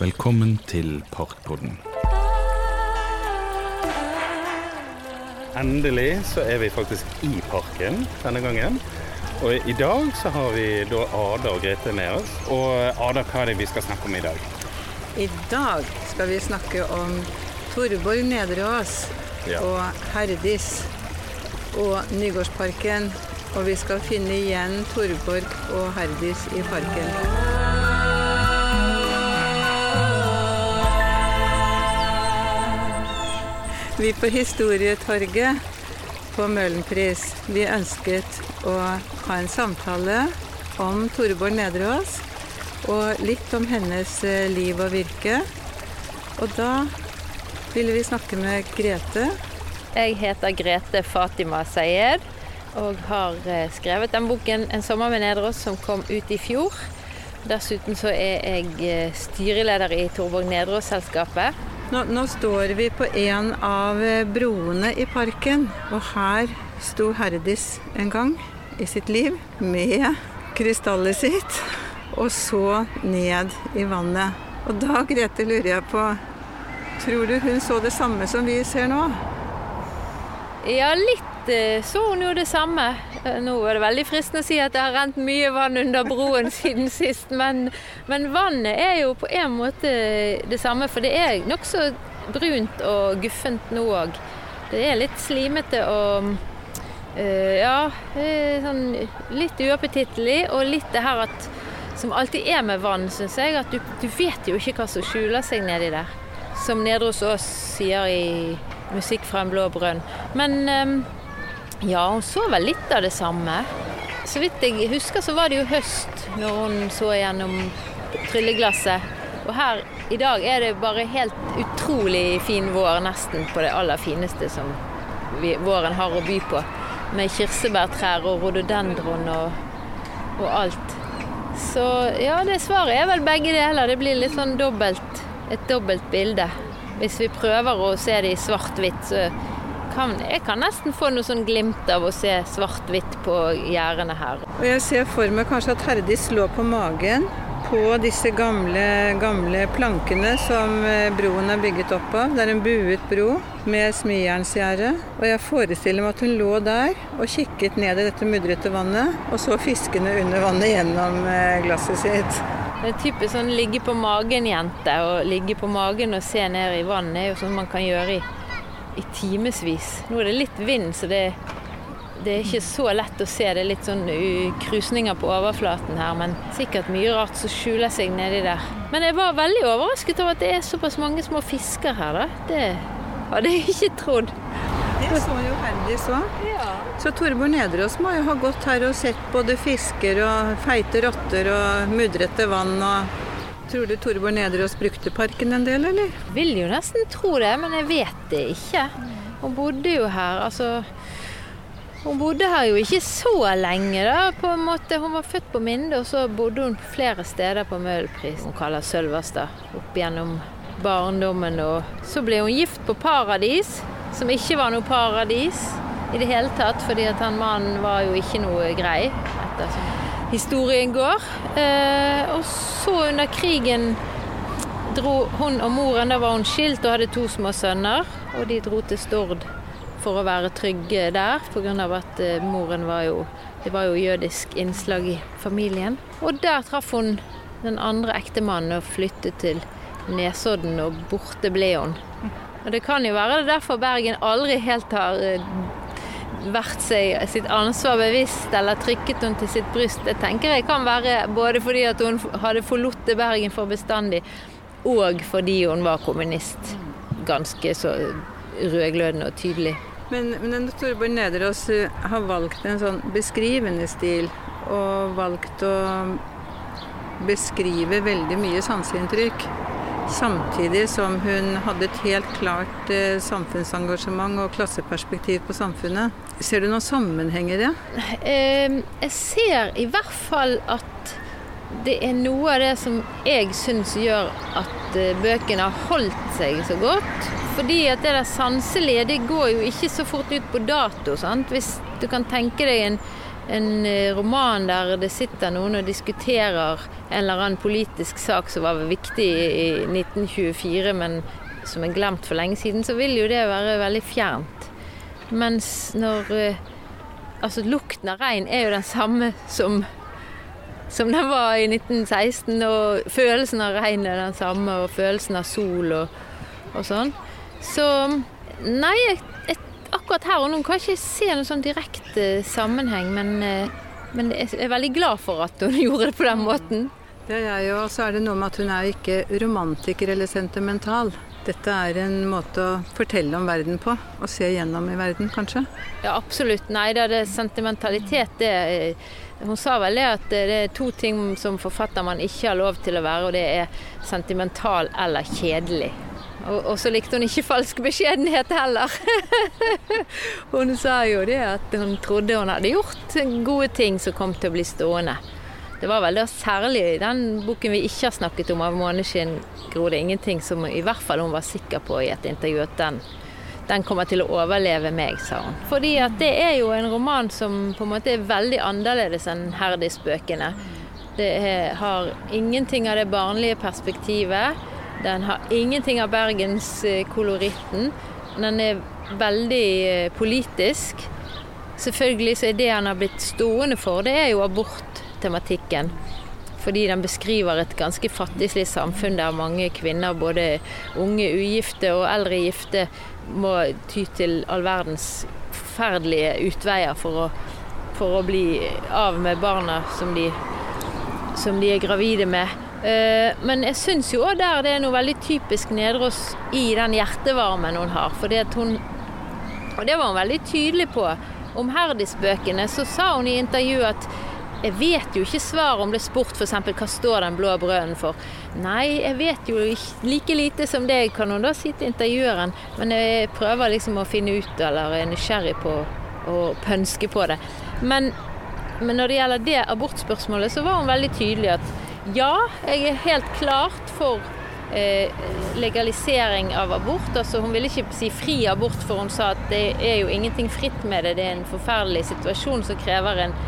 Velkommen til Parkpodden. Endelig så er vi faktisk i parken denne gangen. Og i dag så har vi da Ada og Grete med oss. Og Ada, hva er det vi skal snakke om i dag? I dag skal vi snakke om Torborg Nedreås Ja. og Herdis og Nygårdsparken. Og vi skal finne igjen Torborg og Herdis i parken. Vi på Historietorget på Møhlenpris, vi ønsket å ha en samtale om Toreborg Nedreås og litt om hennes eh, liv og virke. Og da ville vi snakke med Grete. Jeg heter Grete Fatima Sayed og har eh, skrevet den boken 'En sommer med Nedreås' som kom ut i fjor. Dessuten så er jeg eh, styreleder i Torborg Nedreås-selskapet. Nå, nå står vi på en av broene i parken, og her sto Herdis en gang i sitt liv med krystallet sitt, og så ned i vannet. Og da, Grete, lurer jeg på Tror du hun så det samme som vi ser nå? Ja, litt så hun jo det samme. Eh, Nå er det veldig fristende å si at det har rent mye vann under broen siden sist, men, men vannet er jo på en måte det samme, for det er nokså brunt og guffent nå òg. Det er litt slimete og øh, ja, sånn litt uappetittlig, og litt det her at som alltid er med vann, syns jeg, at du, du vet jo ikke hva som skjuler seg nedi der. Som Nedre hos oss sier i 'Musikk fra en blå brønn'. Men ehm, ja, hun så vel litt av det samme. Så vidt jeg husker så var det jo høst når hun så gjennom trylleglasset. Og her i dag er det bare helt utrolig fin vår, nesten på det aller fineste som vi, våren har å by på. Med kirsebærtrær og rhododendron og, og alt. Så ja, det svaret er vel begge deler. Det blir litt sånn dobbelt, et dobbelt bilde. Hvis vi prøver å se det i svart-hvitt, så kan jeg kan nesten få noe sånn glimt av å se svart-hvitt på gjerdene her. Og jeg ser for meg kanskje at Herdis lå på magen på disse gamle, gamle plankene som eh, broen er bygget opp av. Det er en buet bro med smijernsgjerde. Og jeg forestiller meg at hun lå der og kikket ned i dette mudrete vannet, og så fiskene under vannet gjennom eh, glasset sitt. Det er typisk sånn ligge på magen-jente. Å ligge på magen og se ned i vannet er jo sånn man kan gjøre i, i timevis. Nå er det litt vind, så det, det er ikke så lett å se. Det er litt sånn uh, krusninger på overflaten her, men sikkert mye rart som skjuler seg nedi der. Men jeg var veldig overrasket over at det er såpass mange små fisker her, da. Det hadde jeg ikke trodd. Det så jo Herdis òg. Så Torbjørn Nedreås må jo ha gått her og sett både fisker og feite rotter og mudrete vann og Tror du Torborg Nedreås brukte parken en del, eller? Vil jo nesten tro det, men jeg vet det ikke. Hun bodde jo her, altså Hun bodde her jo ikke så lenge, da. på en måte. Hun var født på Minde, og så bodde hun flere steder på Møhlenpris, hun kaller Sølverstad, opp gjennom barndommen. Og så ble hun gift på Paradis, som ikke var noe paradis i det hele tatt, fordi at han mannen var jo ikke noe grei, etter som historien går. Eh, og så under krigen dro hun og moren, da var hun skilt og hadde to små sønner, og de dro til Stord for å være trygge der, pga. at eh, moren var jo Det var jo jødisk innslag i familien. Og der traff hun den andre ektemannen og flyttet til Nesodden, og borte ble hun. Og det kan jo være det derfor Bergen aldri helt har eh, vært seg sitt ansvar bevisst eller trykket henne til sitt bryst. Det tenker jeg kan være både fordi at hun hadde forlatt Bergen for bestandig, og fordi hun var kommunist. Ganske så rødglødende og tydelig. Men, men Torborg Nederås eh, har valgt en sånn beskrivende stil, og valgt å beskrive veldig mye sanseinntrykk. Samtidig som hun hadde et helt klart eh, samfunnsengasjement og klasseperspektiv på samfunnet. Ser du noen sammenheng i det? Eh, jeg ser i hvert fall at det er noe av det som jeg syns gjør at eh, bøkene har holdt seg så godt. Fordi at det der sanselige, det går jo ikke så fort ut på dato. sant? Hvis du kan tenke deg en en eh, roman der det sitter noen og diskuterer en eller annen politisk sak som var viktig i 1924, men som er glemt for lenge siden, så vil jo det være veldig fjernt. Mens når eh, Altså, lukten av regn er jo den samme som, som den var i 1916, og følelsen av regn er den samme, og følelsen av sol og, og sånn. Så nei, jeg, jeg, akkurat her og nå kan jeg ikke se noen sånn direkte sammenheng, men, eh, men jeg er veldig glad for at hun gjorde det på den måten. Det er jeg jo, og så er det noe med at hun er ikke romantiker eller sentimental. Dette er en måte å fortelle om verden på, og se gjennom i verden, kanskje? Ja, absolutt. Nei, det er sentimentalitet, det Hun sa vel det at det er to ting som forfatter man ikke har lov til å være, og det er sentimental eller kjedelig. Og, og så likte hun ikke falsk beskjedenhet heller. hun sa jo det at hun trodde hun hadde gjort gode ting som kom til å bli stående. Det var vel da særlig i den boken vi ikke har snakket om, av 'Måneskinn gror det ingenting', som i hvert fall hun var sikker på i et intervju at den, den kommer til å overleve meg, sa hun. Fordi at det er jo en roman som på en måte er veldig annerledes enn Herdis-bøkene. Det er, har ingenting av det barnlige perspektivet. Den har ingenting av bergenskoloritten. Den er veldig eh, politisk. Selvfølgelig så er det han har blitt stående for, det er jo abort tematikken. Fordi den beskriver et ganske fattigslig samfunn der mange kvinner, både unge ugifte og eldre gifte, må ty til all verdens forferdelige utveier for å, for å bli av med barna som de, som de er gravide med. Eh, men jeg syns jo òg der det er noe veldig typisk Nedreås i den hjertevarmen hun har. Fordi at hun Og det var hun veldig tydelig på. Om Herdis-bøkene så sa hun i intervjuet at jeg vet jo ikke svaret om det er spurt f.eks. hva står den blå brøden for. Nei, jeg vet jo like lite som deg, kan hun da si til intervjueren. Men jeg prøver liksom å finne ut, eller er nysgjerrig på å pønske på det. Men, men når det gjelder det abortspørsmålet, så var hun veldig tydelig at ja, jeg er helt klart for eh, legalisering av abort. Altså, hun ville ikke si fri abort, for hun sa at det er jo ingenting fritt med det. Det er en forferdelig situasjon som krever en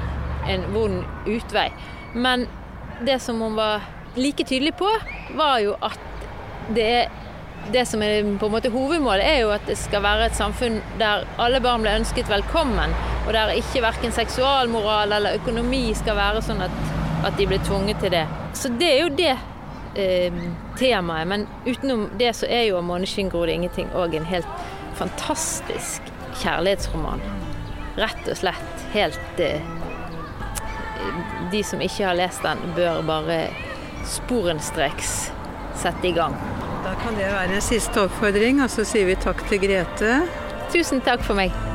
en vond utvei. Men det som hun var like tydelig på, var jo at det, det som er på en måte hovedmålet, er jo at det skal være et samfunn der alle barn blir ønsket velkommen, og der ikke verken seksualmoral eller økonomi skal være sånn at, at de blir tvunget til det. Så det er jo det eh, temaet. Men utenom det så er jo 'Måneskinn gror det ingenting' òg en helt fantastisk kjærlighetsroman. Rett og slett helt eh, de som ikke har lest den, bør bare sporenstreks sette i gang. Da kan det være siste oppfordring, og så sier vi takk til Grete. Tusen takk for meg.